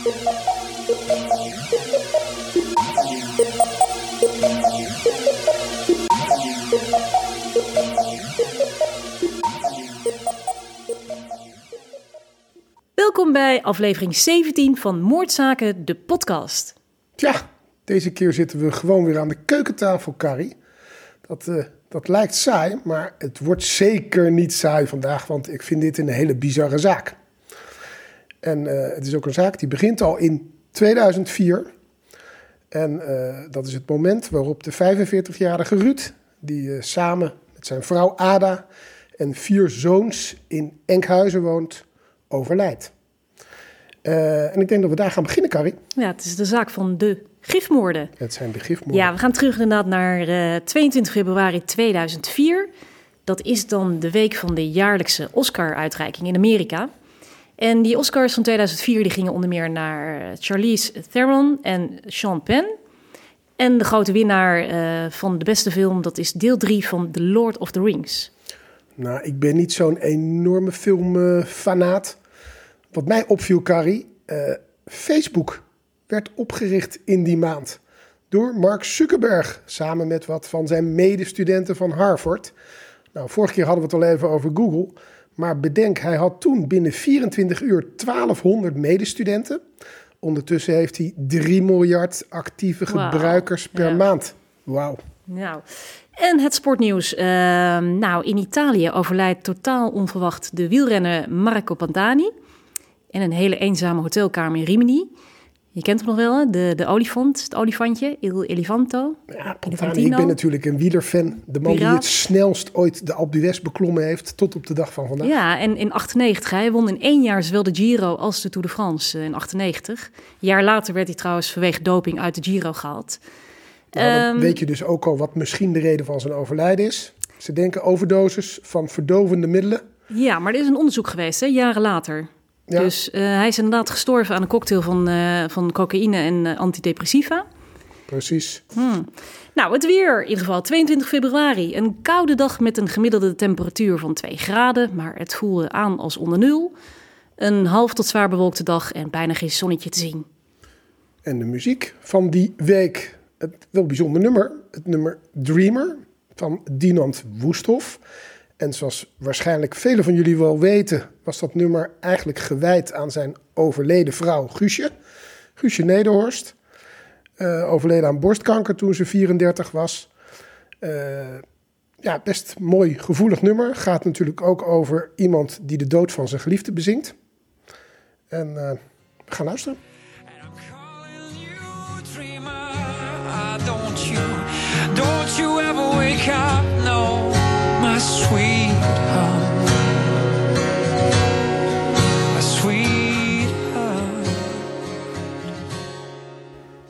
Welkom bij aflevering 17 van Moordzaken, de podcast. Tja, deze keer zitten we gewoon weer aan de keukentafel, Carrie. Dat, eh, dat lijkt saai, maar het wordt zeker niet saai vandaag, want ik vind dit een hele bizarre zaak. En eh, het is ook een zaak die begint al in 2004. En eh, dat is het moment waarop de 45-jarige Ruud, die samen met zijn vrouw Ada en vier zoons in Enkhuizen woont, overlijdt. Uh, en ik denk dat we daar gaan beginnen, Carrie. Ja, het is de zaak van de gifmoorden. Het zijn de gifmoorden. Ja, we gaan terug inderdaad naar uh, 22 februari 2004. Dat is dan de week van de jaarlijkse Oscar-uitreiking in Amerika. En die Oscars van 2004 die gingen onder meer naar Charlize Theron en Sean Penn. En de grote winnaar uh, van de beste film, dat is deel 3 van The Lord of the Rings. Nou, ik ben niet zo'n enorme filmfanaat. Wat mij opviel, Carrie, uh, Facebook werd opgericht in die maand door Mark Zuckerberg samen met wat van zijn medestudenten van Harvard. Nou, vorige keer hadden we het al even over Google, maar bedenk, hij had toen binnen 24 uur 1200 medestudenten. Ondertussen heeft hij 3 miljard actieve gebruikers per maand. Wauw. Nou, en het sportnieuws. Uh, nou, in Italië overlijdt totaal onverwacht de wielrenner Marco Pantani in een hele eenzame hotelkamer in Rimini. Je kent hem nog wel, hè? De, de olifant, het olifantje, Il Elefanto. Ja, ik ben natuurlijk een wielerfan. De man die het snelst ooit de Alpe d'Huez beklommen heeft, tot op de dag van vandaag. Ja, en in 98, hij won in één jaar zowel de Giro als de Tour de France eh, in 98. Een jaar later werd hij trouwens vanwege doping uit de Giro gehaald. Nou, dan um, weet je dus ook al wat misschien de reden van zijn overlijden is. Ze denken overdosis van verdovende middelen. Ja, maar er is een onderzoek geweest, hè, jaren later. Dus uh, hij is inderdaad gestorven aan een cocktail van, uh, van cocaïne en uh, antidepressiva. Precies. Hmm. Nou, het weer in ieder geval. 22 februari. Een koude dag met een gemiddelde temperatuur van 2 graden. Maar het voelde aan als onder nul. Een half tot zwaar bewolkte dag en bijna geen zonnetje te zien. En de muziek van die week. Het wel bijzonder nummer. Het nummer Dreamer van Dinant Woesthof. En zoals waarschijnlijk velen van jullie wel weten, was dat nummer eigenlijk gewijd aan zijn overleden vrouw Guusje. Guusje Nederhorst. Uh, overleden aan borstkanker toen ze 34 was. Uh, ja, best mooi gevoelig nummer. Gaat natuurlijk ook over iemand die de dood van zijn geliefde bezingt. En uh, we gaan luisteren. Don't you ever wake up, no,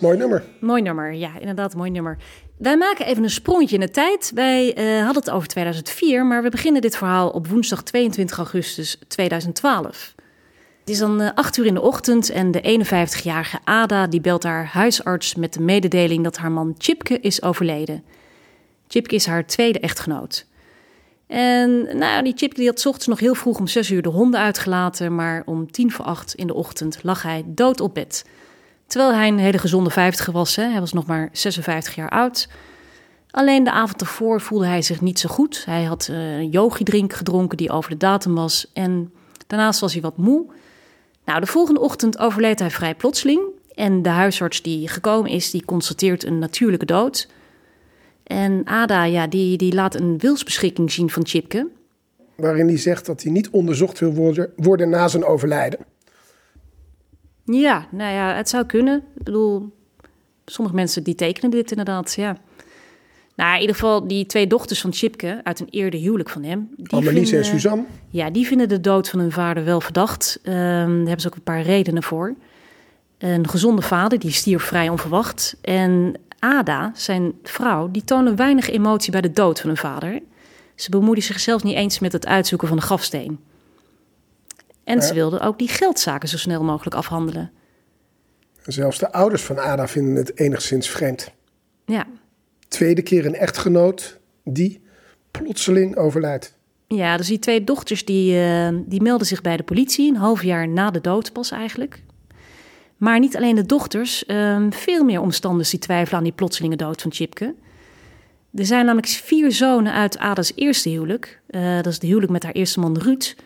Mooi nummer. Mooi nummer, ja, inderdaad, mooi nummer. Wij maken even een sprongetje in de tijd. Wij uh, hadden het over 2004, maar we beginnen dit verhaal op woensdag 22 augustus 2012. Het is dan uh, 8 uur in de ochtend en de 51-jarige Ada die belt haar huisarts met de mededeling dat haar man Chipke is overleden. Chipke is haar tweede echtgenoot. En nou, die Chipke die had ochtends nog heel vroeg om 6 uur de honden uitgelaten, maar om tien voor acht in de ochtend lag hij dood op bed. Terwijl hij een hele gezonde vijftiger was, hè. hij was nog maar 56 jaar oud. Alleen de avond ervoor voelde hij zich niet zo goed. Hij had uh, een yogi-drink gedronken die over de datum was en daarnaast was hij wat moe. Nou, de volgende ochtend overleed hij vrij plotseling en de huisarts die gekomen is, die constateert een natuurlijke dood. En Ada, ja, die, die laat een wilsbeschikking zien van Chipke. Waarin hij zegt dat hij niet onderzocht wil worden, worden na zijn overlijden. Ja, nou ja, het zou kunnen. Ik bedoel, sommige mensen die tekenen dit inderdaad, ja. Nou, in ieder geval die twee dochters van Chipke uit een eerder huwelijk van hem. Die Annelies vinden, en Suzanne. Ja, die vinden de dood van hun vader wel verdacht. Um, daar hebben ze ook een paar redenen voor. Een gezonde vader, die stierf vrij onverwacht. En Ada, zijn vrouw, die toonde weinig emotie bij de dood van hun vader. Ze bemoeide zichzelf niet eens met het uitzoeken van de grafsteen. En ze wilde ook die geldzaken zo snel mogelijk afhandelen. Zelfs de ouders van Ada vinden het enigszins vreemd. Ja. Tweede keer een echtgenoot die plotseling overlijdt. Ja, dus die twee dochters die, uh, die melden zich bij de politie een half jaar na de dood pas eigenlijk. Maar niet alleen de dochters, ehm, veel meer omstanders die twijfelen aan die plotselinge dood van Chipke. Er zijn namelijk vier zonen uit Ada's eerste huwelijk. Uh, dat is de huwelijk met haar eerste man Ruud.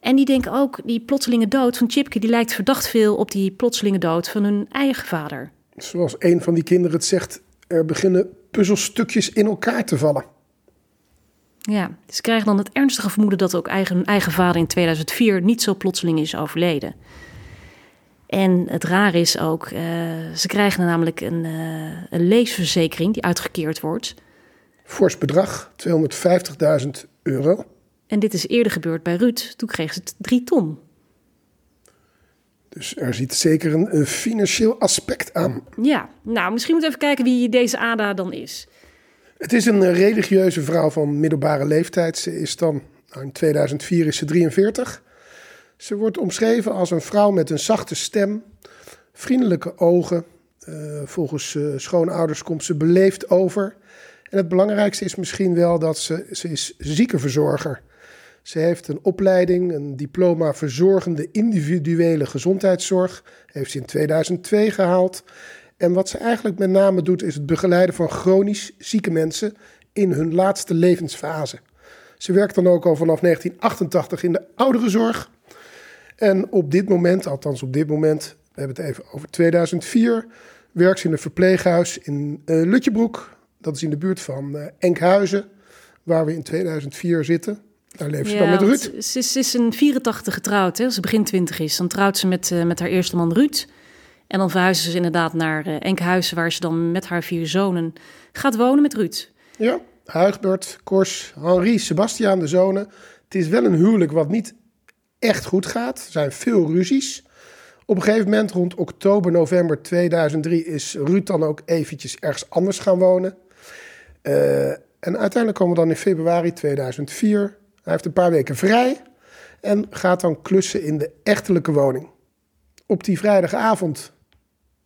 En die denken ook, die plotselinge dood van Chipke... die lijkt verdacht veel op die plotselinge dood van hun eigen vader. Zoals een van die kinderen het zegt... er beginnen puzzelstukjes in elkaar te vallen. Ja, ze krijgen dan het ernstige vermoeden... dat ook eigen, hun eigen vader in 2004 niet zo plotseling is overleden. En het raar is ook, uh, ze krijgen namelijk een, uh, een leesverzekering die uitgekeerd wordt. Fors bedrag, 250.000 euro. En dit is eerder gebeurd bij Ruud. Toen kreeg ze drie ton. Dus er zit zeker een, een, financieel aspect aan. Ja, nou, misschien moeten we even kijken wie deze Ada dan is. Het is een religieuze vrouw van middelbare leeftijd. Ze is dan, nou in 2004 is ze 43. Ze wordt omschreven als een vrouw met een zachte stem, vriendelijke ogen. Uh, volgens uh, schoonouders komt ze beleefd over. En het belangrijkste is misschien wel dat ze, ze is ziekenverzorger Ze heeft een opleiding, een diploma verzorgende individuele gezondheidszorg. Heeft ze in 2002 gehaald. En wat ze eigenlijk met name doet, is het begeleiden van chronisch zieke mensen in hun laatste levensfase. Ze werkt dan ook al vanaf 1988 in de ouderenzorg. En op dit moment, althans op dit moment, we hebben het even over 2004, werkt ze in een verpleeghuis in uh, Lutjebroek. Dat is in de buurt van uh, Enkhuizen, waar we in 2004 zitten. Daar leeft ze ja, dan met Ruud. Ze is, ze is een 84 getrouwd, hè, als ze begin 20 is. Dan trouwt ze met, uh, met haar eerste man Ruud. En dan verhuizen ze inderdaad naar Enkhuizen, waar ze dan met haar vier zonen gaat wonen met Ruud. Ja, Huigbert, Kors, Henri, Sebastiaan, de zonen. Het is wel een huwelijk wat niet echt goed gaat. Er zijn veel ruzies. Op een gegeven moment, rond oktober, november 2003, is Ruud dan ook eventjes ergens anders gaan wonen. Uh, en uiteindelijk komen we dan in februari 2004. Hij heeft een paar weken vrij en gaat dan klussen in de echtelijke woning. Op die vrijdagavond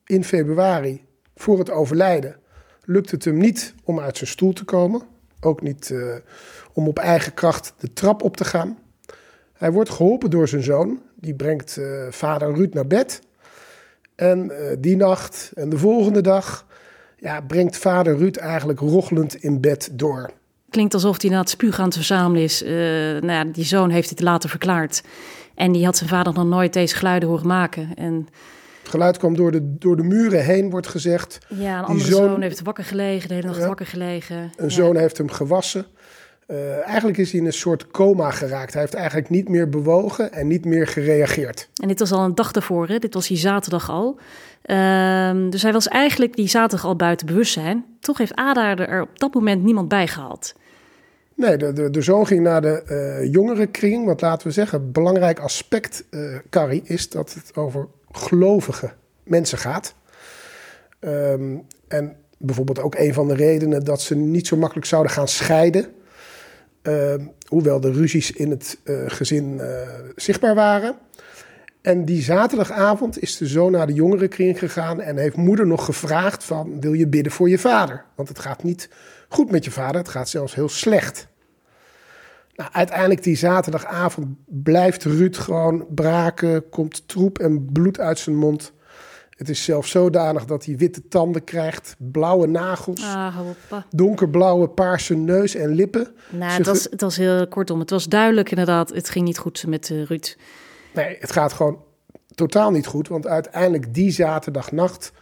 in februari, voor het overlijden, lukt het hem niet om uit zijn stoel te komen. Ook niet uh, om op eigen kracht de trap op te gaan. Hij wordt geholpen door zijn zoon. Die brengt uh, vader Ruud naar bed. En uh, die nacht en de volgende dag ja, brengt vader Ruud eigenlijk rochelend in bed door. Klinkt alsof hij na het spuug aan het verzamelen is. Uh, nou ja, die zoon heeft het later verklaard. En die had zijn vader nog nooit deze geluiden horen maken. En... Het geluid kwam door de, door de muren heen, wordt gezegd. Ja, een andere zoon, zoon, heeft wakker gelegen, de hele nacht ja, wakker gelegen. Een ja. zoon heeft hem gewassen. Uh, eigenlijk is hij in een soort coma geraakt. Hij heeft eigenlijk niet meer bewogen en niet meer gereageerd. En dit was al een dag daarvoor, hè? dit was die zaterdag al. Uh, dus hij was eigenlijk die zaterdag al buiten bewustzijn. Toch heeft Ada er op dat moment niemand bij gehaald. Nee, de, de, de zoon ging naar de uh, jongerenkring. Want laten we zeggen, een belangrijk aspect, uh, Carrie, is dat het over gelovige mensen gaat. Um, en bijvoorbeeld ook een van de redenen dat ze niet zo makkelijk zouden gaan scheiden Uh, hoewel de ruzies in het uh, gezin uh, zichtbaar waren. En die zaterdagavond is de zoon naar de jongerenkring gegaan en heeft moeder nog gevraagd van wil je bidden voor je vader? Want het gaat niet goed met je vader, het gaat zelfs heel slecht. Nou, uiteindelijk die zaterdagavond blijft Ruud gewoon braken, komt troep en bloed uit zijn mond. Het is zelfs zodanig dat hij witte tanden krijgt, blauwe nagels, ah, donkerblauwe paarse neus en lippen. Nou, het was, het was heel kortom. Het was duidelijk inderdaad, het ging niet goed met uh, Ruud. Nee, het gaat gewoon totaal niet goed. Want uiteindelijk die zaterdagnacht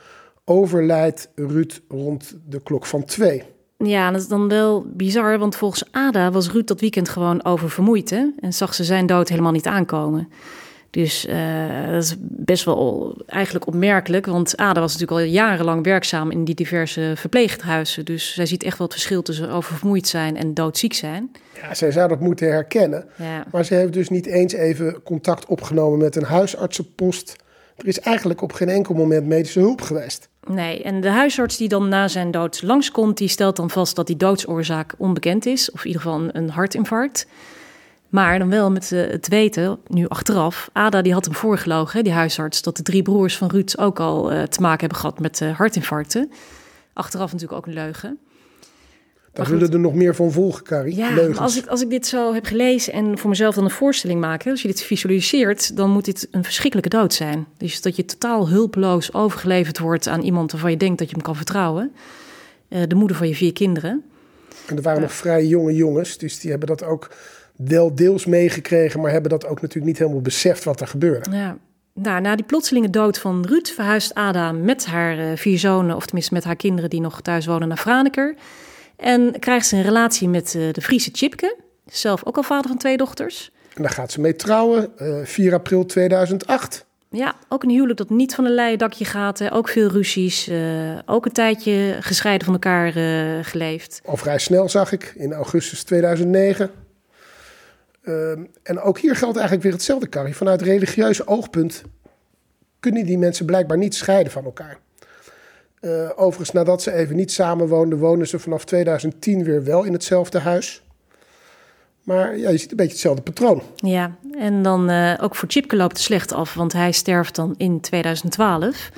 overlijdt Ruud rond de klok van twee. Ja, dat is dan wel bizar, want volgens Ada was Ruud dat weekend gewoon oververmoeid. Hè? En zag ze zijn dood helemaal niet aankomen. Dus uh, dat is best wel eigenlijk opmerkelijk, want Ada was natuurlijk al jarenlang werkzaam in die diverse verpleeghuizen. Dus zij ziet echt wel het verschil tussen oververmoeid zijn en doodziek zijn. Ja, zij zou dat moeten herkennen. Ja. Maar ze heeft dus niet eens even contact opgenomen met een huisartsenpost. Er is eigenlijk op geen enkel moment medische hulp geweest. Nee, en de huisarts die dan na zijn dood langskomt, die stelt dan vast dat die doodsoorzaak onbekend is, of in ieder geval een hartinfarct. Maar dan wel met uh, het weten, nu achteraf, Ada die had hem voorgelogen, die huisarts, dat de drie broers van Ruud ook al uh, te maken hebben gehad met uh, hartinfarcten. Achteraf natuurlijk ook een leugen. Daar zullen er nog meer van volgen, Carrie. Ja, Leugens. als ik, als ik dit zo heb gelezen en voor mezelf dan een voorstelling maak, hè, als je dit visualiseert, dan moet dit een verschrikkelijke dood zijn. Dus dat je totaal hulpeloos overgeleverd wordt aan iemand waarvan je denkt dat je hem kan vertrouwen. Eh, de moeder van je vier kinderen. En er waren nog vrij jonge jongens, dus die hebben dat ook wel deels meegekregen, maar hebben dat ook natuurlijk niet helemaal beseft wat er gebeurde. Ja. Nou, na die plotselinge dood van Ruud verhuist Ada met haar eh, vier zonen, of tenminste met haar kinderen die nog thuis wonen, naar Franeker. En krijgt ze een relatie met eh, de Friese Chipke, zelf ook al vader van twee dochters. En daar gaat ze mee trouwen, eh 4 april 2008. Ja, ook een huwelijk dat niet van een leien dakje gaat. Hè. Ook veel ruzies. eh, ook een tijdje gescheiden van elkaar eh, geleefd. Al vrij snel zag ik, in augustus 2009. Ehm, en ook hier geldt eigenlijk weer hetzelfde, Carrie. Vanuit religieus oogpunt kunnen die mensen blijkbaar niet scheiden van elkaar. Eh, overigens, nadat ze even niet samenwoonden, wonen ze vanaf 2010 weer wel in hetzelfde huis. Maar ja, je ziet een beetje hetzelfde patroon. Ja, en dan eh, ook voor Chipke loopt het slecht af, want hij sterft dan in 2012.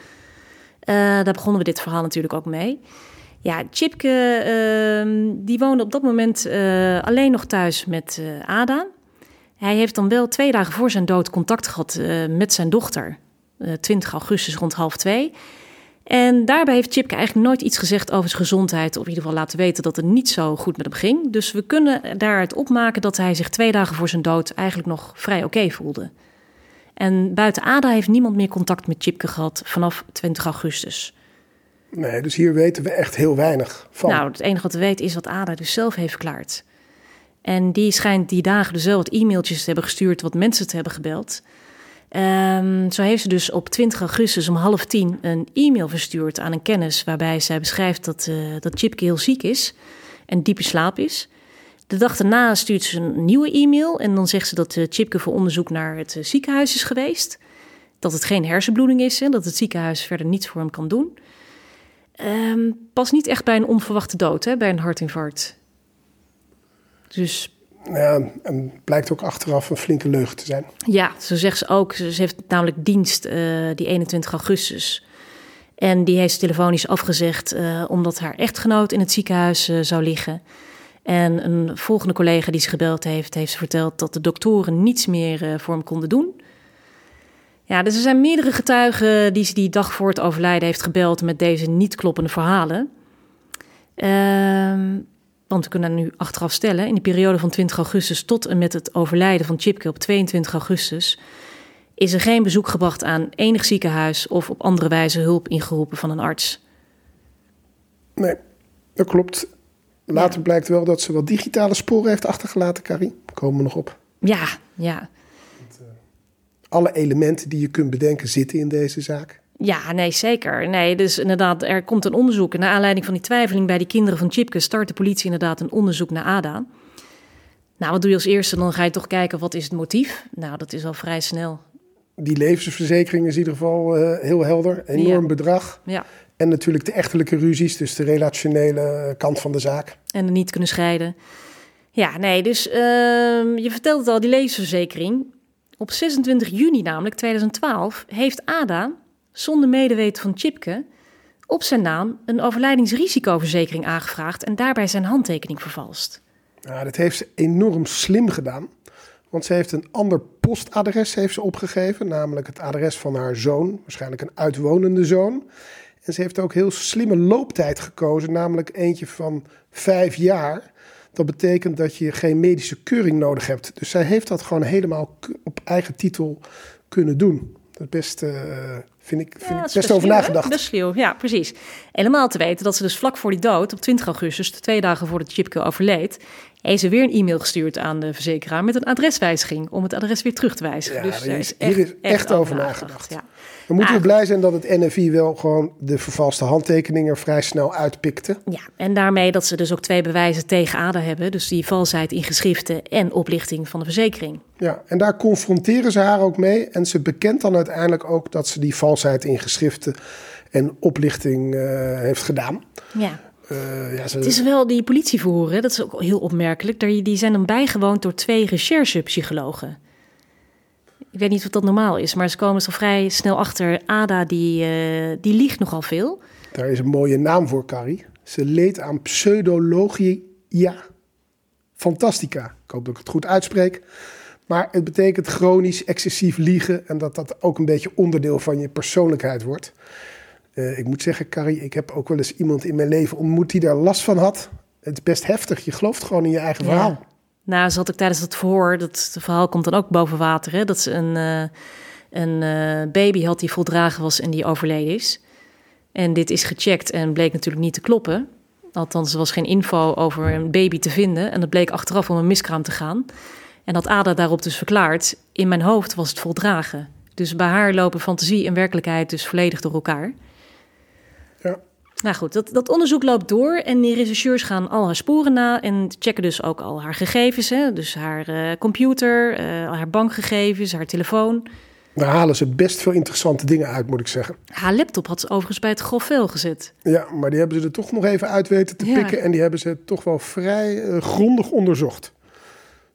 Eh, daar begonnen we dit verhaal natuurlijk ook mee. Ja, Chipke ehm, die woonde op dat moment eh, alleen nog thuis met eh, Ada. Hij heeft dan wel twee dagen voor zijn dood contact gehad eh, met zijn dochter. eh 20 augustus rond half twee. En daarbij heeft Chipke eigenlijk nooit iets gezegd over zijn gezondheid. Of in ieder geval laten weten dat het niet zo goed met hem ging. Dus we kunnen daaruit opmaken dat hij zich twee dagen voor zijn dood eigenlijk nog vrij oké voelde. En buiten Ada heeft niemand meer contact met Chipke gehad vanaf 20 augustus. Nee, dus hier weten we echt heel weinig van. Nou, het enige wat we weten is wat Ada dus zelf heeft verklaard. En die schijnt die dagen dus wel wat e-mailtjes te hebben gestuurd, wat mensen te hebben gebeld. Ehm, zo heeft ze dus op 20 augustus om half tien een e-mail verstuurd aan een kennis... waarbij zij beschrijft dat, eh dat Chipke heel ziek is en diep in slaap is. De dag daarna stuurt ze een nieuwe e-mail en dan zegt ze dat eh, Chipke voor onderzoek naar het eh, ziekenhuis is geweest. Dat het geen hersenbloeding is en dat het ziekenhuis verder niets voor hem kan doen. Ehm, pas niet echt bij een onverwachte dood, hè, bij een hartinfarct. Dus Ja, en blijkt ook achteraf een flinke leugen te zijn. ja, zo zegt ze ook. Ze heeft namelijk dienst eh, die 21 augustus. En die heeft ze telefonisch afgezegd eh, omdat haar echtgenoot in het ziekenhuis eh, zou liggen. En een volgende collega die ze gebeld heeft, heeft ze verteld dat de doktoren niets meer voor hem konden doen. Ja, dus er zijn meerdere getuigen die ze die dag voor het overlijden heeft gebeld met deze niet kloppende verhalen. Ehm, want we kunnen nu achteraf stellen, in de periode van 20 augustus tot en met het overlijden van Chipke op 22 augustus, is er geen bezoek gebracht aan enig ziekenhuis of op andere wijze hulp ingeroepen van een arts. Nee, dat klopt. Later blijkt wel dat ze wat digitale sporen heeft achtergelaten, Carrie. Komen we nog op. Ja, ja. Alle elementen die je kunt bedenken zitten in deze zaak. Ja, nee, zeker. Nee, dus inderdaad, er komt een onderzoek. En naar aanleiding van die twijfeling bij die kinderen van Chipke start de politie inderdaad een onderzoek naar Ada. Nou, wat doe je als eerste? Dan ga je toch kijken, wat is het motief? Nou, dat is al vrij snel. Die levensverzekering is in ieder geval eh, heel helder. Enorm Ja. bedrag. Ja. En natuurlijk de echtelijke ruzies, dus de relationele kant van de zaak. en er niet kunnen scheiden. Ja, nee, dus ehm, je vertelt het al, die levensverzekering. Op 26 juni namelijk, 2012, heeft Ada, zonder medeweten van Chipke, op zijn naam een overlijdingsrisicoverzekering aangevraagd en daarbij zijn handtekening vervalst. Nou, dat heeft ze enorm slim gedaan. Want ze heeft een ander postadres heeft ze opgegeven. Namelijk het adres van haar zoon. Waarschijnlijk een uitwonende zoon. En ze heeft ook heel slimme looptijd gekozen. Namelijk eentje van vijf jaar. Dat betekent dat je geen medische keuring nodig hebt. Dus zij heeft dat gewoon helemaal op eigen titel kunnen doen. Dat best, eh, vind ik, vind Ja, ik best over nagedacht. Ja, precies. Helemaal te weten dat ze dus vlak voor die dood, op 20 augustus, twee dagen voordat Chipke overleed, heeft ze weer een e-mail gestuurd aan de verzekeraar met een adreswijziging om het adres weer terug te wijzigen. Ja, dus hier is- hier is echt over nagedacht. Ja. Dan moeten we Ah. blij zijn dat het NFI wel gewoon de vervalste handtekeningen vrij snel uitpikte. ja, en daarmee dat ze dus ook twee bewijzen tegen Ada hebben. Dus die valsheid in geschriften en oplichting van de verzekering. Ja, en daar confronteren ze haar ook mee. En ze bekent dan uiteindelijk ook dat ze die valsheid in geschriften en oplichting eh, heeft gedaan. Ja. Eh, ja, ze, Het is wel die politieverhoren, dat is ook heel opmerkelijk. Die zijn dan bijgewoond door twee recherchepsychologen. Ik weet niet of dat normaal is, maar ze komen zo vrij snel achter. Ada, die, eh, die liegt nogal veel. Daar is een mooie naam voor, Carrie. Ze leed aan pseudologia fantastica. Ik hoop dat ik het goed uitspreek. Maar het betekent chronisch excessief liegen en dat dat ook een beetje onderdeel van je persoonlijkheid wordt. Uh, ik moet zeggen, Carrie, ik heb ook wel eens iemand in mijn leven ontmoet die daar last van had. Het is best heftig. Je gelooft gewoon in je eigen verhaal. Nou, zat ik tijdens het verhoor, dat verhaal komt dan ook boven water. Hè? Dat ze een, uh, een uh, baby had die voldragen was en die overleden is. En dit is gecheckt en bleek natuurlijk niet te kloppen. Althans, er was geen info over een baby te vinden. En dat bleek achteraf om een miskraam te gaan. En dat Ada daarop dus verklaart: in mijn hoofd was het voldragen. Dus bij haar lopen fantasie en werkelijkheid dus volledig door elkaar. Nou goed, dat, dat onderzoek loopt door en die rechercheurs gaan al haar sporen na en checken dus ook al haar gegevens. Hè? Dus haar uh, computer, uh, haar bankgegevens, haar telefoon. Daar halen ze best veel interessante dingen uit, moet ik zeggen. Haar laptop had ze overigens bij het grofvel gezet. Ja, maar die hebben ze er toch nog even uit weten te pikken. En die hebben ze toch wel vrij uh, grondig onderzocht.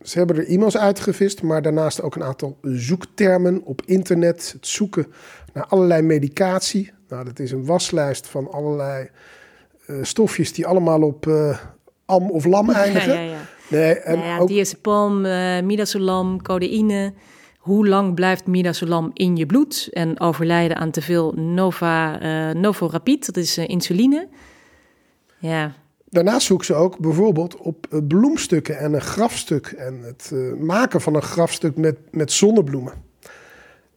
Ze hebben er e-mails uitgevist, maar daarnaast ook een aantal zoektermen op internet. Het zoeken naar allerlei medicatie. Nou, dat is een waslijst van allerlei uh, stofjes die allemaal op uh, am of lam eindigen. Ja, ja, ja. Nee, en ja, ook... diazepam, uh, midazolam, codeïne. Hoe lang blijft midazolam in je bloed? En overlijden aan te veel Nova, Novorapid, dat is insuline. Ja. Daarnaast zoeken ze ook bijvoorbeeld op uh, bloemstukken en een grafstuk. En het maken van een grafstuk met, met zonnebloemen.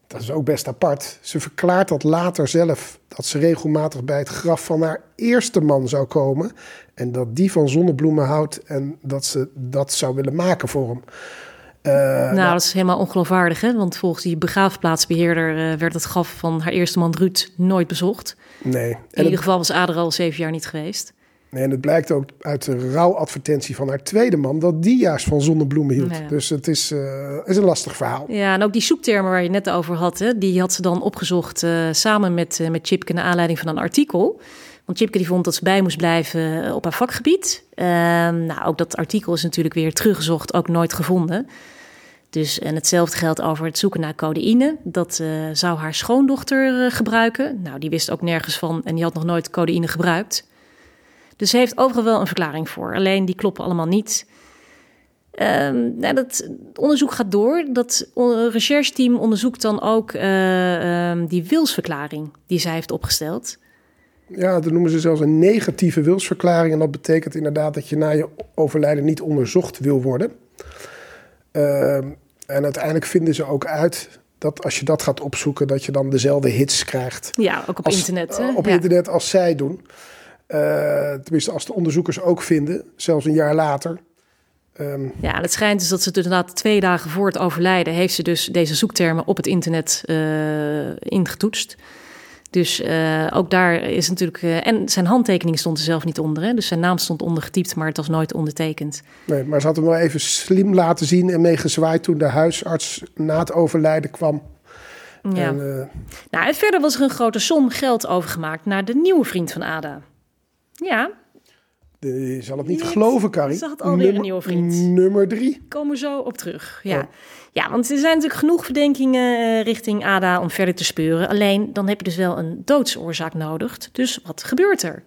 Dat is ook best apart. Ze verklaart dat later zelf dat ze regelmatig bij het graf van haar eerste man zou komen. En dat die van zonnebloemen houdt en dat ze dat zou willen maken voor hem. Uh, nou, dat is helemaal ongeloofwaardig, hè? Want volgens die begraafplaatsbeheerder uh, werd het graf van haar eerste man Ruud nooit bezocht. Nee. In ieder geval was Ader al zeven jaar niet geweest. Nee, en het blijkt ook uit de rouwadvertentie van haar tweede man dat die juist van zonnebloemen hield. Dus het is, uh, is een lastig verhaal. Ja, en ook die zoektermen waar je net over had, hè, die had ze dan opgezocht samen met, met Chipke naar aanleiding van een artikel. Want Chipke die vond dat ze bij moest blijven op haar vakgebied. Uh, nou, ook dat artikel is natuurlijk weer teruggezocht, ook nooit gevonden. Dus, en hetzelfde geldt over het zoeken naar codeïne. Dat uh, zou haar schoondochter uh, gebruiken. Nou, die wist ook nergens van en die had nog nooit codeïne gebruikt. Dus ze heeft overal wel een verklaring voor. Alleen die kloppen allemaal niet. Um, nou, dat onderzoek gaat door. Dat rechercheteam onderzoekt dan ook uh, um, die wilsverklaring die zij heeft opgesteld. Ja, dat noemen ze zelfs een negatieve wilsverklaring. En dat betekent inderdaad dat je na je overlijden niet onderzocht wil worden. Uh, en uiteindelijk vinden ze ook uit dat als je dat gaat opzoeken, dat je dan dezelfde hits krijgt. Ja, ook op als, internet. Hè? Op ja. internet als zij doen. Uh, tenminste, als de onderzoekers ook vinden, zelfs een jaar later. Um, ja, en het schijnt dus dat ze inderdaad twee dagen voor het overlijden... heeft ze dus deze zoektermen op het internet uh, ingetoetst. Dus uh, ook daar is natuurlijk. En zijn handtekening stond er zelf niet onder. Hè? Dus zijn naam stond ondergetypt, maar het was nooit ondertekend. Nee, maar ze had hem wel even slim laten zien en meegezwaaid toen de huisarts na het overlijden kwam. Ja. En, nou, en verder was er een grote som geld overgemaakt naar de nieuwe vriend van Ada. Ja. Je zal het niet geloven, Carrie. Ze had alweer een nieuwe vriend. Nummer drie. Komen we zo op terug, ja. Oh. Ja, want er zijn natuurlijk genoeg verdenkingen richting Ada om verder te speuren. Alleen dan heb je dus wel een doodsoorzaak nodig. Dus wat gebeurt er?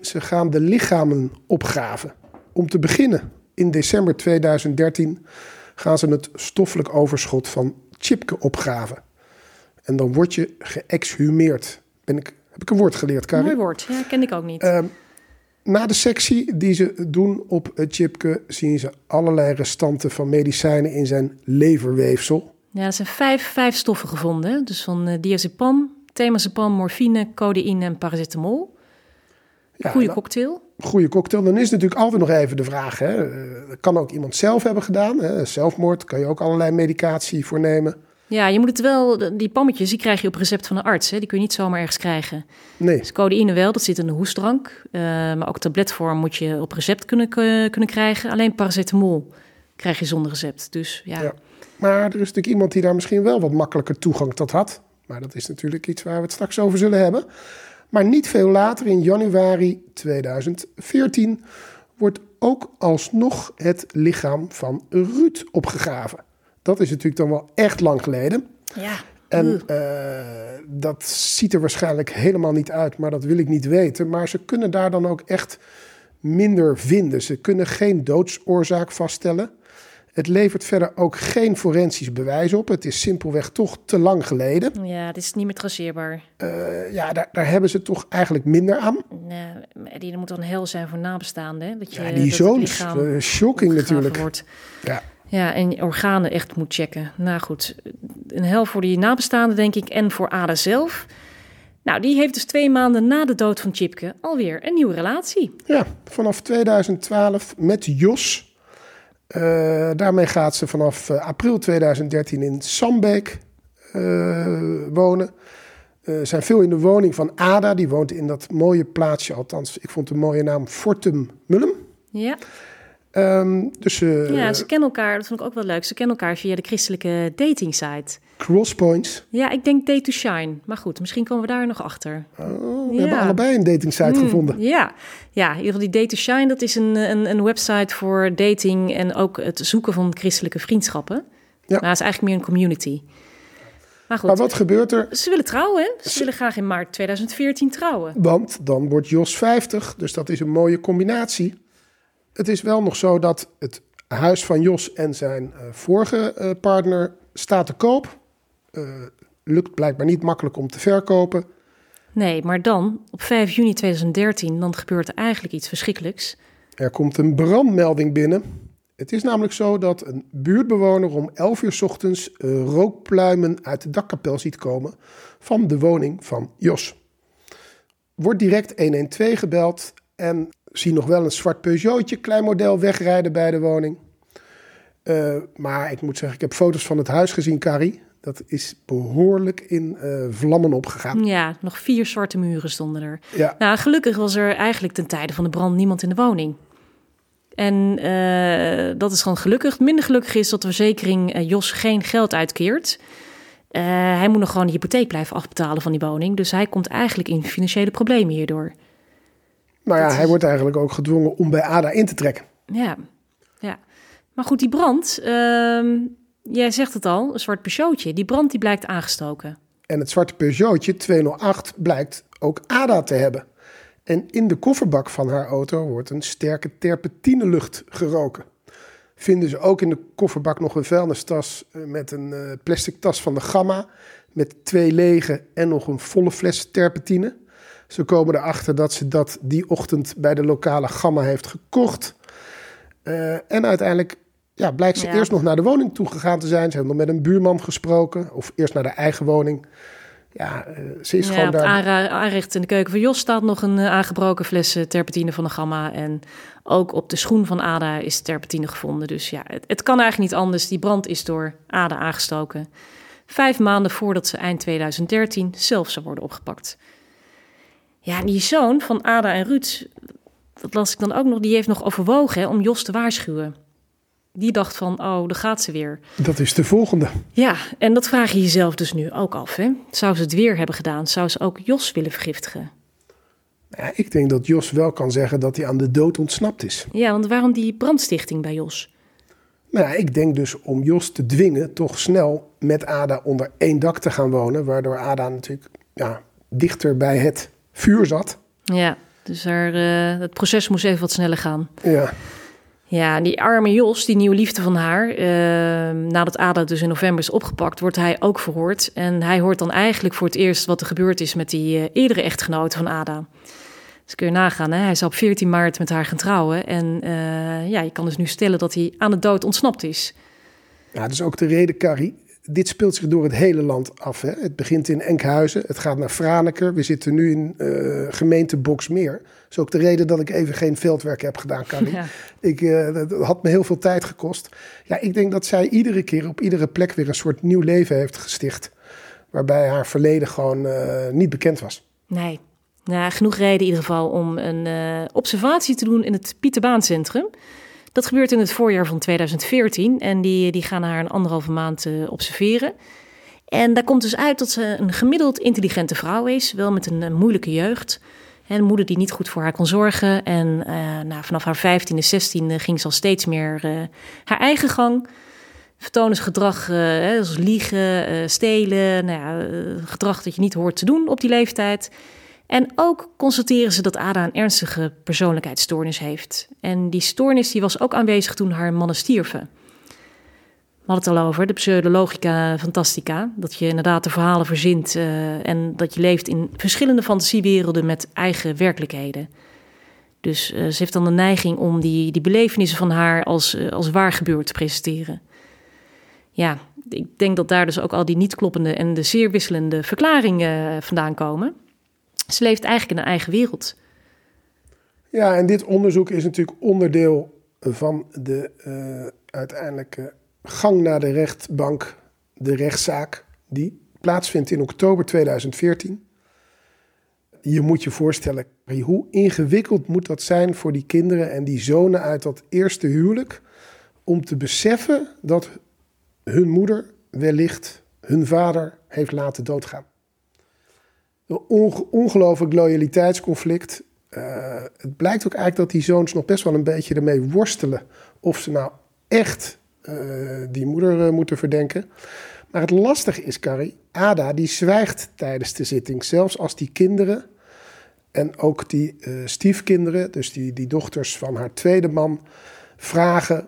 Ze gaan de lichamen opgraven. Om te beginnen, in december 2013 gaan ze het stoffelijk overschot van Chipke opgraven. En dan word je geëxhumeerd. Ben ik, heb ik een woord geleerd, Karin? Mooi woord, ja, ken ik ook niet. Uh, na de sectie die ze doen op het Chipke zien ze allerlei restanten van medicijnen in zijn leverweefsel. Ja, er zijn vijf, vijf stoffen gevonden. Dus van uh, diazepam, temazepam, morfine, codeïne en paracetamol. Ja, Goeie nou, cocktail. Goede cocktail. Dan is natuurlijk altijd nog even de vraag. Hè. Dat kan ook iemand zelf hebben gedaan. Hè. Zelfmoord kan je ook allerlei medicatie voor nemen. Ja, je moet het wel, die pammetjes, die krijg je op recept van een arts. Hè? Die kun je niet zomaar ergens krijgen. Nee. Dus codeïne wel, dat zit in de hoestdrank. Uh, maar ook tabletvorm moet je op recept kunnen, kunnen krijgen. Alleen paracetamol krijg je zonder recept. Dus ja. ja. Maar er is natuurlijk iemand die daar misschien wel wat makkelijker toegang tot had. Maar dat is natuurlijk iets waar we het straks over zullen hebben. Maar niet veel later, in januari 2014, wordt ook alsnog het lichaam van Ruud opgegraven. Dat is natuurlijk dan wel echt lang geleden. Ja. En uh, dat ziet er waarschijnlijk helemaal niet uit, maar dat wil ik niet weten. Maar ze kunnen daar dan ook echt minder vinden. Ze kunnen geen doodsoorzaak vaststellen. Het levert verder ook geen forensisch bewijs op. Het is simpelweg toch te lang geleden. Ja, het is niet meer traceerbaar. Uh, ja, daar, daar, hebben ze toch eigenlijk minder aan. Nee, die moet dan heel zijn voor nabestaanden. Dat je, ja, die zoons, uh, shocking natuurlijk. Wordt. Ja. Ja, en organen echt moet checken. Nou goed, een hel voor die nabestaanden, denk ik, en voor Ada zelf. Nou, die heeft dus twee maanden na de dood van Chipke alweer een nieuwe relatie. Ja, vanaf 2012 met Jos. Uh, daarmee gaat ze vanaf uh, april 2013 in Sambeek uh, wonen. zijn veel in de woning van Ada. Die woont in dat mooie plaatsje, althans, ik vond de mooie naam Fortum Mullum. Ja. Um, dus, ja, ze kennen elkaar, dat vond ik ook wel leuk. Ze kennen elkaar via de christelijke dating site. Crosspoints. Ja, ik denk Date to Shine. Maar goed, misschien komen we daar nog achter. Oh, we ja. hebben allebei een dating site hmm, gevonden. Ja. ja, in ieder geval die Date to Shine, dat is een, een, een website voor dating en ook het zoeken van christelijke vriendschappen. Ja. Maar het is eigenlijk meer een community. Maar, goed, maar wat gebeurt er? Ze willen trouwen, hè? Ze, ze willen graag in maart 2014 trouwen. Want dan wordt Jos 50, dus dat is een mooie combinatie. Het is wel nog zo dat het huis van Jos en zijn uh, vorige uh, partner staat te koop. Uh, lukt blijkbaar niet makkelijk om te verkopen. Nee, maar dan, op 5 juni 2013, dan gebeurt er eigenlijk iets verschrikkelijks. Er komt een brandmelding binnen. Het is namelijk zo dat een buurtbewoner om 11 uur s ochtends rookpluimen uit de dakkapel ziet komen van de woning van Jos. Wordt direct 112 gebeld en zie nog wel een zwart Peugeotje, klein model, wegrijden bij de woning. Uh, maar ik moet zeggen, ik heb foto's van het huis gezien, Carrie. Dat is behoorlijk in uh, vlammen opgegaan. Ja, nog vier zwarte muren stonden er. Ja. Nou, gelukkig was er eigenlijk ten tijde van de brand niemand in de woning. En uh, dat is gewoon gelukkig. Minder gelukkig is dat de verzekering Jos geen geld uitkeert. hij moet nog gewoon de hypotheek blijven afbetalen van die woning. Dus hij komt eigenlijk in financiële problemen hierdoor. Nou ja, hij wordt eigenlijk ook gedwongen om bij ADA in te trekken. Ja, ja. Maar goed, die brand, uh, jij zegt het al, een zwart Peugeotje, die brand die blijkt aangestoken. En het zwarte Peugeotje 208 blijkt ook ADA te hebben. En in de kofferbak van haar auto wordt een sterke terpentinelucht geroken. Vinden ze ook in de kofferbak nog een vuilnistas eh, met een uh, plastic tas van de Gamma... met twee lege en nog een volle fles terpentine... Ze komen erachter dat ze dat die ochtend bij de lokale Gamma heeft gekocht. Uh, en uiteindelijk ja, blijkt ze eerst nog naar de woning toe gegaan te zijn. Ze hebben nog met een buurman gesproken. Of eerst naar de eigen woning. Ja, uh, ze is ja, gewoon daar... Aanrecht in de keuken van Jos staat nog een uh, aangebroken fles terpentine van de Gamma. En ook op de schoen van Ada is terpentine gevonden. Dus ja, het, het kan eigenlijk niet anders. Die brand is door Ada aangestoken. Vijf maanden voordat ze eind 2013 zelf zou worden opgepakt. Ja, die zoon van Ada en Ruud, dat las ik dan ook nog, die heeft nog overwogen hè, om Jos te waarschuwen. Die dacht van, oh, daar gaat ze weer. Dat is de volgende. Ja, en dat vraag je jezelf dus nu ook af. Hè? Zou ze het weer hebben gedaan? Zou ze ook Jos willen vergiftigen? Ja, ik denk dat Jos wel kan zeggen dat hij aan de dood ontsnapt is. Ja, want waarom die brandstichting bij Jos? Nou ja, ik denk dus om Jos te dwingen toch snel met Ada onder één dak te gaan wonen. Waardoor Ada natuurlijk ja, dichter bij het vuur zat. Ja, dus er, uh, het proces moest even wat sneller gaan. Ja. Ja, die arme Jos, die nieuwe liefde van haar, uh, nadat Ada dus in november is opgepakt, wordt hij ook verhoord. En hij hoort dan eigenlijk voor het eerst wat er gebeurd is met die uh, eerdere echtgenoot van Ada. Dus kun je nagaan, hè? hij is op 14 maart met haar gaan trouwen. En ja, je kan dus nu stellen dat hij aan de dood ontsnapt is. Ja, dat is ook de reden, Carrie, dit speelt zich door het hele land af. Hè? Het begint in Enkhuizen, het gaat naar Franeker. We zitten nu in uh, gemeente Boksmeer. Dat is ook de reden dat ik even geen veldwerk heb gedaan, Carrie. Ja. Ik, uh, dat had me heel veel tijd gekost. Ja, ik denk dat zij iedere keer op iedere plek weer een soort nieuw leven heeft gesticht. Waarbij haar verleden gewoon uh, niet bekend was. Nee, nou, genoeg reden in ieder geval om een observatie te doen in het Pieterbaancentrum. Dat gebeurt in het voorjaar van 2014 en die, die gaan haar een anderhalve maand uh, observeren. En daar komt dus uit dat ze een gemiddeld intelligente vrouw is, wel met een, moeilijke jeugd. En een moeder die niet goed voor haar kon zorgen. En uh, nou, vanaf haar 15e, 16e ging ze al steeds meer haar eigen gang. vertonen gedrag uh, zoals liegen, stelen, nou ja, gedrag dat je niet hoort te doen op die leeftijd. En ook constateren ze dat Ada een ernstige persoonlijkheidsstoornis heeft. En die stoornis die was ook aanwezig toen haar mannen stierven. We hadden het al over, de pseudologica fantastica. Dat je inderdaad de verhalen verzint uh, en dat je leeft in verschillende fantasiewerelden met eigen werkelijkheden. Dus uh, ze heeft dan de neiging om die, die belevenissen van haar als, uh, als waar gebeurd te presenteren. Ja, ik denk dat daar dus ook al die niet kloppende en de zeer wisselende verklaringen vandaan komen. Ze leeft eigenlijk in een eigen wereld. Ja, en dit onderzoek is natuurlijk onderdeel van de uiteindelijke gang naar de rechtbank, de rechtszaak, die plaatsvindt in oktober 2014. Je moet je voorstellen, hoe ingewikkeld moet dat zijn voor die kinderen en die zonen uit dat eerste huwelijk om te beseffen dat hun moeder wellicht hun vader heeft laten doodgaan. Een ongelooflijk loyaliteitsconflict. Uh, het blijkt ook eigenlijk dat die zoons nog best wel een beetje ermee worstelen of ze nou echt uh, die moeder uh, moeten verdenken. Maar het lastige is, Carrie, Ada die zwijgt tijdens de zitting. Zelfs als die kinderen en ook die uh, stiefkinderen, dus die, die dochters van haar tweede man, vragen,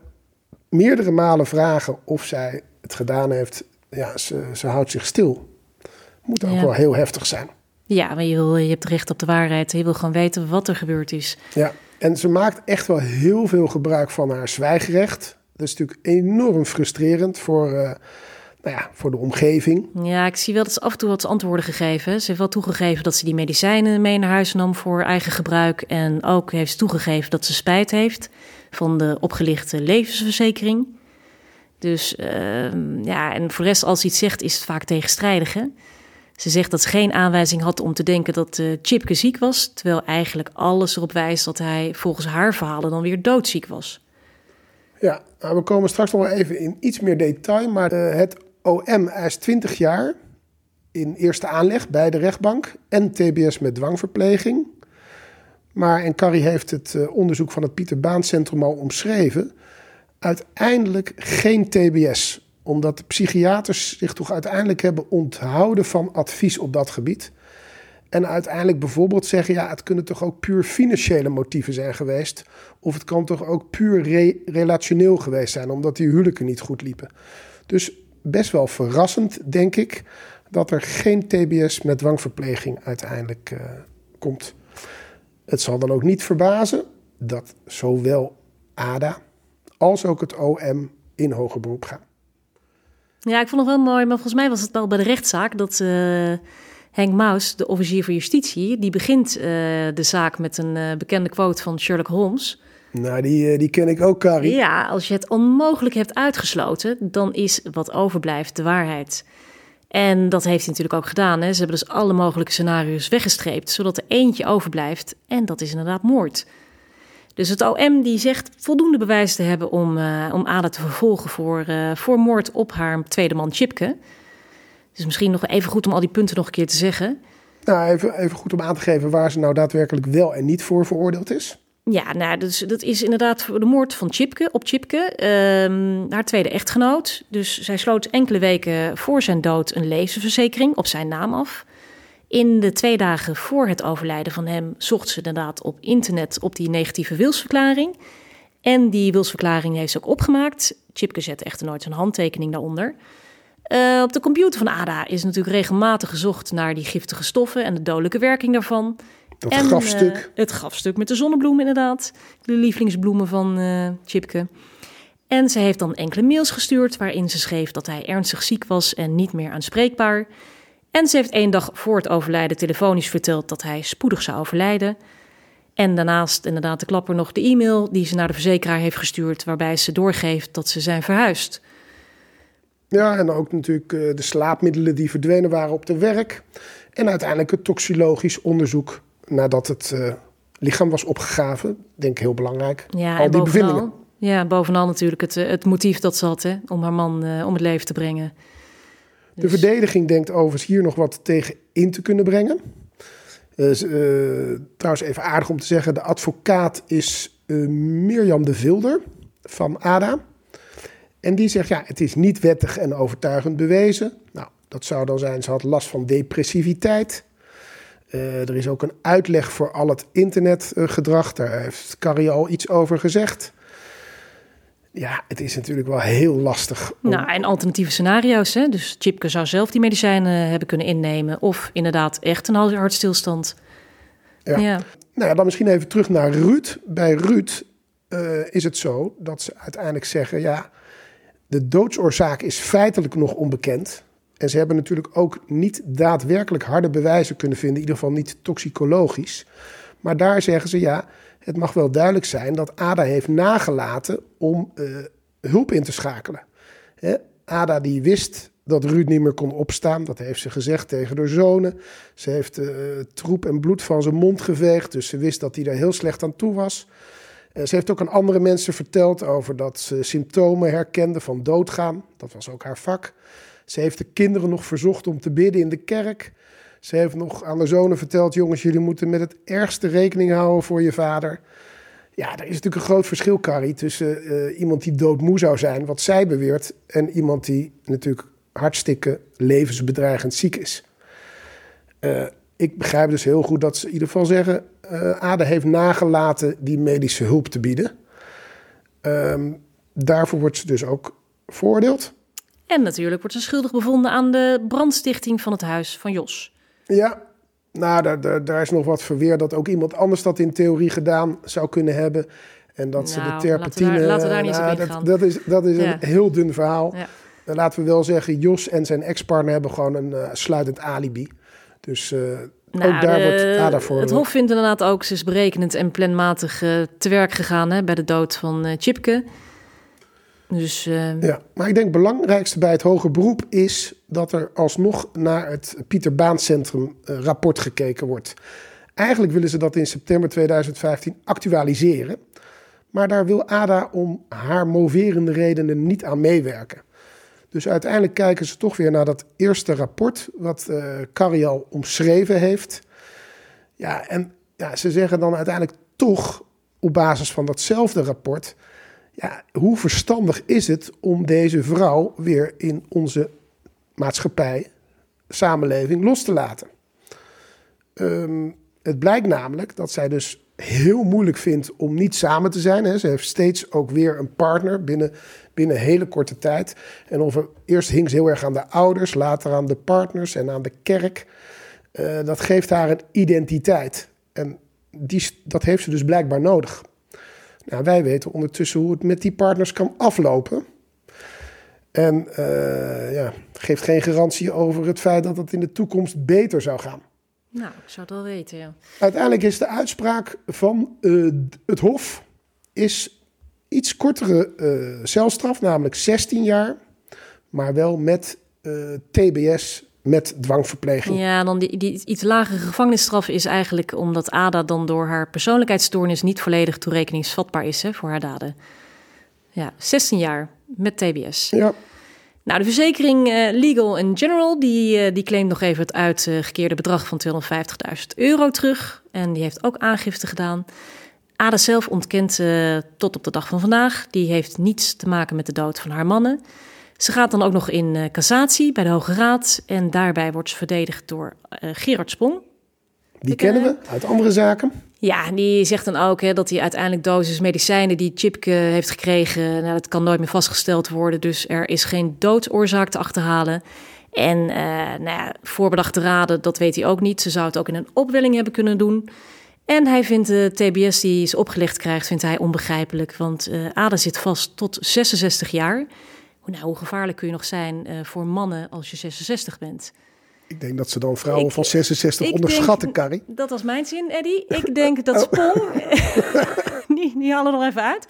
meerdere malen vragen of zij het gedaan heeft. Ja, ze, ze houdt zich stil. Moet ook ja. wel heel heftig zijn. Ja, maar je, wil, je hebt recht op de waarheid. Je wil gewoon weten wat er gebeurd is. Ja, en ze maakt echt wel heel veel gebruik van haar zwijgrecht. Dat is natuurlijk enorm frustrerend voor, uh, nou ja, voor de omgeving. Ja, ik zie wel dat ze af en toe wat antwoorden gegeven. Ze heeft wel toegegeven dat ze die medicijnen mee naar huis nam voor eigen gebruik. En ook heeft ze toegegeven dat ze spijt heeft van de opgelichte levensverzekering. Dus uh, ja, en voor de rest, als ze iets zegt, is het vaak tegenstrijdig. Hè? Ze zegt dat ze geen aanwijzing had om te denken dat uh, Chipke ziek was, terwijl eigenlijk alles erop wijst dat hij volgens haar verhalen dan weer doodziek was. Ja, nou, we komen straks nog wel even in iets meer detail. Maar uh, het OM eist 20 jaar in eerste aanleg bij de rechtbank en TBS met dwangverpleging. Maar, en Carrie heeft het uh, onderzoek van het Pieter Baan Centrum al omschreven, uiteindelijk geen TBS. Omdat de psychiaters zich toch uiteindelijk hebben onthouden van advies op dat gebied. En uiteindelijk bijvoorbeeld zeggen, ja, het kunnen toch ook puur financiële motieven zijn geweest. Of het kan toch ook puur re relationeel geweest zijn, omdat die huwelijken niet goed liepen. Dus best wel verrassend, denk ik, dat er geen TBS met dwangverpleging uiteindelijk uh, komt. Het zal dan ook niet verbazen dat zowel ADA als ook het OM in hoger beroep gaan. Ja, ik vond het wel mooi, maar volgens mij was het wel bij de rechtszaak dat... Uh Henk Maus, de officier van justitie, die begint uh, de zaak met een uh, bekende quote van Sherlock Holmes. Nou, die, die ken ik ook, Carrie. Ja, als je het onmogelijk hebt uitgesloten, dan is wat overblijft de waarheid. En dat heeft hij natuurlijk ook gedaan. Hè. Ze hebben dus alle mogelijke scenario's weggestreept, zodat er eentje overblijft. En dat is inderdaad moord. Dus het OM die zegt voldoende bewijs te hebben om, om Ada te vervolgen voor, voor moord op haar tweede man Chipke. Dus misschien nog even goed om al die punten nog een keer te zeggen. Nou, even, even goed om aan te geven waar ze nou daadwerkelijk wel en niet voor veroordeeld is. Ja, nou, dus, dat is inderdaad de moord van Chipke, op Chipke, um, haar tweede echtgenoot. Dus zij sloot enkele weken voor zijn dood een levensverzekering op zijn naam af. In de twee dagen voor het overlijden van hem zocht ze inderdaad op internet op die negatieve wilsverklaring. En die wilsverklaring heeft ze ook opgemaakt. Chipke zette echter nooit zijn handtekening daaronder. Uh, op de computer van ADA is natuurlijk regelmatig gezocht naar die giftige stoffen en de dodelijke werking daarvan. Dat en, grafstuk. Uh, het grafstuk met de zonnebloem inderdaad. De lievelingsbloemen van uh, Chipke. En ze heeft dan enkele mails gestuurd waarin ze schreef dat hij ernstig ziek was en niet meer aanspreekbaar. En ze heeft één dag voor het overlijden telefonisch verteld dat hij spoedig zou overlijden. En daarnaast inderdaad de klapper nog de e-mail die ze naar de verzekeraar heeft gestuurd waarbij ze doorgeeft dat ze zijn verhuisd. Ja, en ook natuurlijk uh, de slaapmiddelen die verdwenen waren op de werk. En uiteindelijk het toxicologisch onderzoek nadat het uh, lichaam was opgegraven. Denk ik heel belangrijk. Ja, Al die bovenal, bevindingen. Ja, bovenal natuurlijk het, het motief dat ze had hè, om haar man uh, om het leven te brengen. Dus... De verdediging denkt overigens hier nog wat tegen in te kunnen brengen. trouwens, even aardig om te zeggen: de advocaat is Mirjam de Vilder van ADA. En die zegt, ja, het is niet wettig en overtuigend bewezen. Nou, dat zou dan zijn, ze had last van depressiviteit. Er is ook een uitleg voor al het internetgedrag. Daar heeft Carrie al iets over gezegd. Ja, het is natuurlijk wel heel lastig. Om... Nou, en alternatieve scenario's. Hè? Dus Chipke zou zelf die medicijnen hebben kunnen innemen. Of inderdaad echt een hartstilstand. Ja. ja. Nou dan misschien even terug naar Ruud. Bij Ruud uh, is het zo dat ze uiteindelijk zeggen: ja, de doodsoorzaak is feitelijk nog onbekend. En ze hebben natuurlijk ook niet daadwerkelijk harde bewijzen kunnen vinden, in ieder geval niet toxicologisch. Maar daar zeggen ze ja, het mag wel duidelijk zijn dat Ada heeft nagelaten om uh, hulp in te schakelen. Hè? Ada die wist dat Ruud niet meer kon opstaan. Dat heeft ze gezegd tegen haar zonen. Ze heeft uh, troep en bloed van zijn mond geveegd. Dus ze wist dat hij daar heel slecht aan toe was. Uh, ze heeft ook aan andere mensen verteld over dat ze symptomen herkende van doodgaan. Dat was ook haar vak. Ze heeft de kinderen nog verzocht om te bidden in de kerk. Ze heeft nog aan de zonen verteld: jongens, jullie moeten met het ergste rekening houden voor je vader. Ja, er is natuurlijk een groot verschil, Carrie, tussen uh, iemand die doodmoe zou zijn, wat zij beweert, en iemand die natuurlijk hartstikke levensbedreigend ziek is. Uh, ik begrijp dus heel goed dat ze in ieder geval zeggen: uh, Ada heeft nagelaten die medische hulp te bieden. Um, daarvoor wordt ze dus ook veroordeeld. En natuurlijk wordt ze schuldig bevonden aan de brandstichting van het huis van Jos. Ja, nou, daar, is nog wat verweer dat ook iemand anders dat in theorie gedaan zou kunnen hebben. En dat ze de nou, terpentine... Laten we daar, laten we daar niet nou, dat, dat, is, dat is een heel dun verhaal. Ja. Dan laten we wel zeggen, Jos en zijn ex-partner hebben gewoon een uh, sluitend alibi. Dus uh, nou, ook daar wordt Ada voor... Het Hof vindt inderdaad ook, ze is berekenend en planmatig uh, te werk gegaan hè, bij de dood van Chipke. Dus, uh... Ja, maar ik denk het belangrijkste bij het hoger beroep is dat er alsnog naar het Pieter Baan Centrum uh, rapport gekeken wordt. Eigenlijk willen ze dat in september 2015 actualiseren. Maar daar wil ADA om haar moverende redenen niet aan meewerken. Dus uiteindelijk kijken ze toch weer naar dat eerste rapport, wat uh, Carrie al omschreven heeft. Ja, en ja, ze zeggen dan uiteindelijk toch op basis van datzelfde rapport ja, hoe verstandig is het om deze vrouw weer in onze maatschappij, samenleving los te laten? Um, het blijkt namelijk dat zij dus heel moeilijk vindt om niet samen te zijn. Hè. Ze heeft steeds ook weer een partner binnen, binnen hele korte tijd. En of eerst hing ze heel erg aan de ouders, later aan de partners en aan de kerk. Uh, dat geeft haar een identiteit. En die, dat heeft ze dus blijkbaar nodig. Nou, wij weten ondertussen hoe het met die partners kan aflopen. En uh, ja, geeft geen garantie over het feit dat het in de toekomst beter zou gaan. Nou, ik zou het wel weten, ja. Uiteindelijk is de uitspraak van uh, het Hof is iets kortere uh, celstraf, namelijk 16 jaar, maar wel met TBS met dwangverpleging. Ja, dan die, die iets lagere gevangenisstraf is eigenlijk omdat Ada dan door haar persoonlijkheidsstoornis niet volledig toerekeningsvatbaar is hè, voor haar daden. Ja, 16 jaar met TBS. Ja. Nou, de verzekering uh, Legal General die, uh, die claimt nog even het uitgekeerde bedrag van 250.000 euro terug. En die heeft ook aangifte gedaan. Ada zelf ontkent uh, tot op de dag van vandaag. Die heeft niets te maken met de dood van haar mannen. Ze gaat dan ook nog in uh, cassatie bij de Hoge Raad. En daarbij wordt ze verdedigd door uh, Gerard Sprong. Die kennen we uit andere zaken. Ja, die zegt dan ook hè, dat hij uiteindelijk dosis medicijnen die Chipke heeft gekregen, nou, dat kan nooit meer vastgesteld worden. Dus er is geen doodsoorzaak te achterhalen. En uh, nou ja, voorbedachte raden, dat weet hij ook niet. Ze zou het ook in een opwelling hebben kunnen doen. En hij vindt de TBS die ze opgelegd krijgt, vindt hij onbegrijpelijk. Want uh, Ada zit vast tot 66 jaar. Nou, hoe gevaarlijk kun je nog zijn uh, voor mannen als je 66 bent? Ik denk dat ze dan vrouwen ik, van 66 onderschatten, Carrie. Dat was mijn zin, Eddie. Ik denk dat oh. Spong... die, die halen er nog even uit.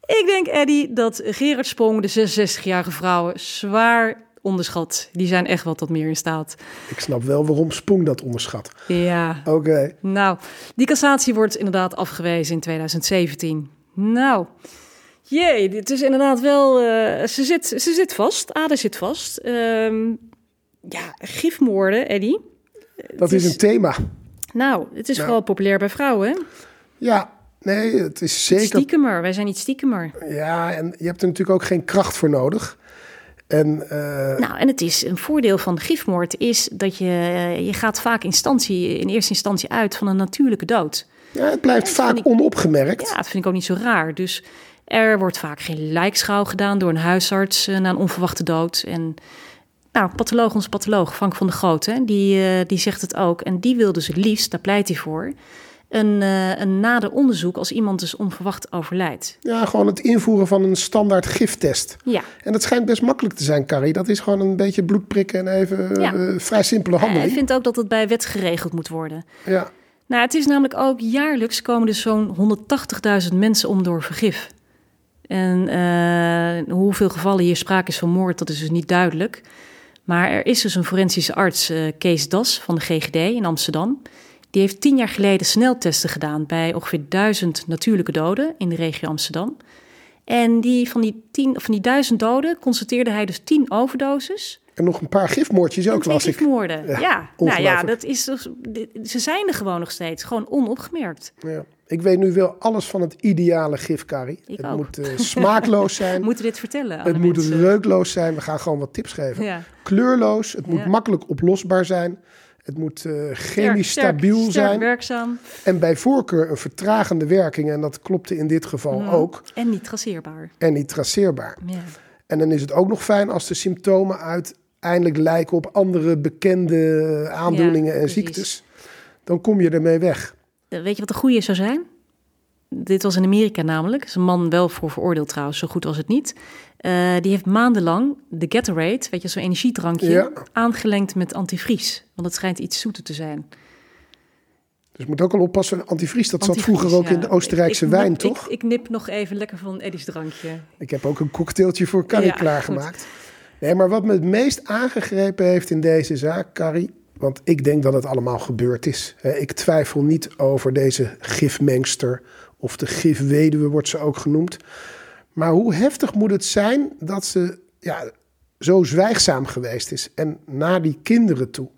Ik denk, Eddie, dat Gerard Sprong de 66-jarige vrouwen zwaar onderschat. Die zijn echt wat tot meer in staat. Ik snap wel waarom Sprong dat onderschat. Ja. Oké. Nou, die cassatie wordt inderdaad afgewezen in 2017. Nou... Jee, dit is inderdaad wel. Uh, ze, zit, ze zit vast. Ada zit vast. Um, ja, gifmoorden, Eddie. Dat is, is, een thema. Nou, het is nou. vooral populair bij vrouwen. Ja, Nee, het is zeker... Stiekemer, wij zijn niet stiekemer. Ja, en je hebt er natuurlijk ook geen kracht voor nodig. En, uh... Nou, en het is een voordeel van gifmoord is dat je, je gaat vaak instantie, in eerste instantie uit van een natuurlijke dood. Ja, het blijft vaak ik, onopgemerkt. Ja, dat vind ik ook niet zo raar. Dus er wordt vaak geen lijkschouw gedaan door een huisarts uh, na een onverwachte dood. En nou, patholoog, onze patholoog, Frank van der Groot, die, die zegt het ook. En die wil dus het liefst, daar pleit hij voor een, uh, een nader onderzoek als iemand dus onverwacht overlijdt. Ja, gewoon het invoeren van een standaard giftest. Ja. En dat schijnt best makkelijk te zijn, Carrie. Dat is gewoon een beetje bloed prikken en even ja. uh, vrij simpele handeling. Hij vindt ook dat het bij wet geregeld moet worden. Ja. Nou, het is namelijk ook jaarlijks komen er zo'n 180.000 mensen om door vergif. En uh, hoeveel gevallen hier sprake is van moord, dat is dus niet duidelijk. Maar er is dus een forensische arts, Kees Das van de GGD in Amsterdam. Die heeft tien jaar geleden sneltesten gedaan bij ongeveer duizend natuurlijke doden in de regio Amsterdam. En die, van, die tien, van die duizend doden constateerde hij dus tien overdoses. En nog een paar gifmoordjes ook, las ik. gifmoorden, ja. ja. Nou ja, dat is dus, ze zijn er gewoon nog steeds, gewoon onopgemerkt. Ja. Ik weet nu wel alles van het ideale gif, Carrie. Ik het ook. moet uh, smaakloos zijn. We moeten dit vertellen Het moet mensen. reukloos zijn. We gaan gewoon wat tips geven. Ja. Kleurloos. Het moet Ja. makkelijk oplosbaar zijn. Het moet eh, chemisch Sterk, stabiel sterk zijn. werkzaam En bij voorkeur een vertragende werking. En dat klopte in dit geval Mhm. ook. en niet traceerbaar. En niet traceerbaar. Ja. En dan is het ook nog fijn als de symptomen uiteindelijk lijken op andere bekende aandoeningen Ja, en ziektes. Dan kom je ermee weg. Eh, Weet je wat de goede zou zijn? Dit was in Amerika namelijk. Is een man wel voor veroordeeld trouwens, zo goed was het niet. Eh, die heeft maandenlang de Gatorade, weet je, zo'n energiedrankje, Ja. aangelengd met antivries. Want het schijnt iets zoeter te zijn. Dus je moet ook al oppassen. Antivries, dat zat vroeger ook ja. in de Oostenrijkse Ik- ik wijn, toch? Ik, ik nip nog even lekker van Eddie's drankje. Ik heb ook een cocktailtje voor Carrie Ja, klaargemaakt. Nee, maar wat me het meest aangegrepen heeft in deze zaak, Carrie... want ik denk dat het allemaal gebeurd is. Ik twijfel niet over deze gifmengster... of de gifweduwe wordt ze ook genoemd. Maar hoe heftig moet het zijn dat ze ja, zo zwijgzaam geweest is... en naar die kinderen toe.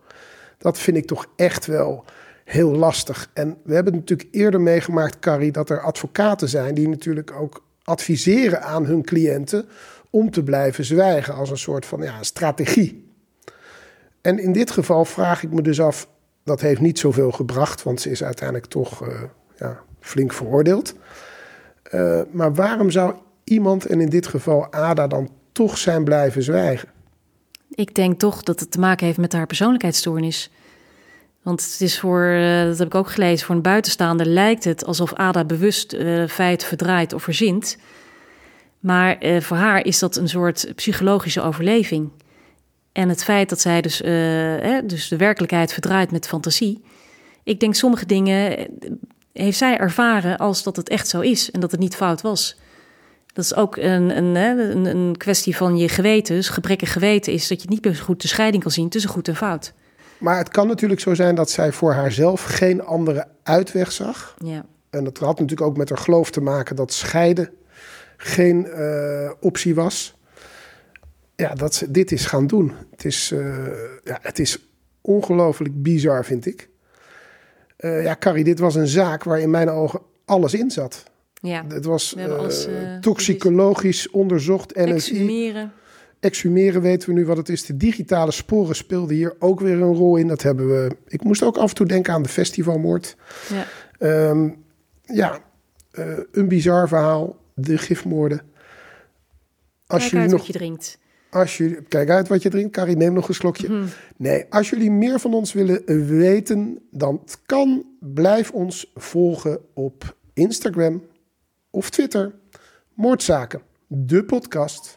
Dat vind ik toch echt wel heel lastig. En we hebben natuurlijk eerder meegemaakt, Carrie, dat er advocaten zijn die natuurlijk ook adviseren aan hun cliënten om te blijven zwijgen als een soort van ja, strategie. En in dit geval vraag ik me dus af, dat heeft niet zoveel gebracht, want ze is uiteindelijk toch eh, ja, flink veroordeeld. Eh, maar waarom zou iemand, en in dit geval Ada, dan toch zijn blijven zwijgen? Ik denk toch dat het te maken heeft met haar persoonlijkheidsstoornis. Want het is voor, eh, dat heb ik ook gelezen, voor een buitenstaander lijkt het alsof Ada bewust feit verdraait of verzint. Maar voor haar is dat een soort psychologische overleving. En het feit dat zij dus, eh, dus de werkelijkheid verdraait met fantasie. Ik denk sommige dingen eh, heeft zij ervaren als dat het echt zo is en dat het niet fout was. Dat is ook een, een, een, een kwestie van je geweten. Dus gebrekkig geweten is dat je niet meer goed de scheiding kan zien tussen goed en fout. Maar het kan natuurlijk zo zijn dat zij voor haarzelf geen andere uitweg zag. Ja. En dat had natuurlijk ook met haar geloof te maken dat scheiden geen eh, optie was. Ja, dat ze dit is gaan doen. Het is, eh, ja, het is ongelooflijk bizar, vind ik. Eh, ja, Carrie, dit was een zaak waar in mijn ogen alles in zat. ja. Het was alles, eh, toxicologisch onderzocht, NSI. Exhumeren. Exhumeren weten we nu wat het is. De digitale sporen speelden hier ook weer een rol in. Dat hebben we. Ik moest ook af en toe denken aan de festivalmoord. Ja. Ehm, ja, een bizar verhaal. De gifmoorden. Als Kijk uit nog, wat je drinkt. Als jullie, kijk uit wat je drinkt. Carrie, neem nog een slokje. Nee, als jullie meer van ons willen weten, dan het kan. Blijf ons volgen op Instagram of Twitter. Moordzaken, de podcast.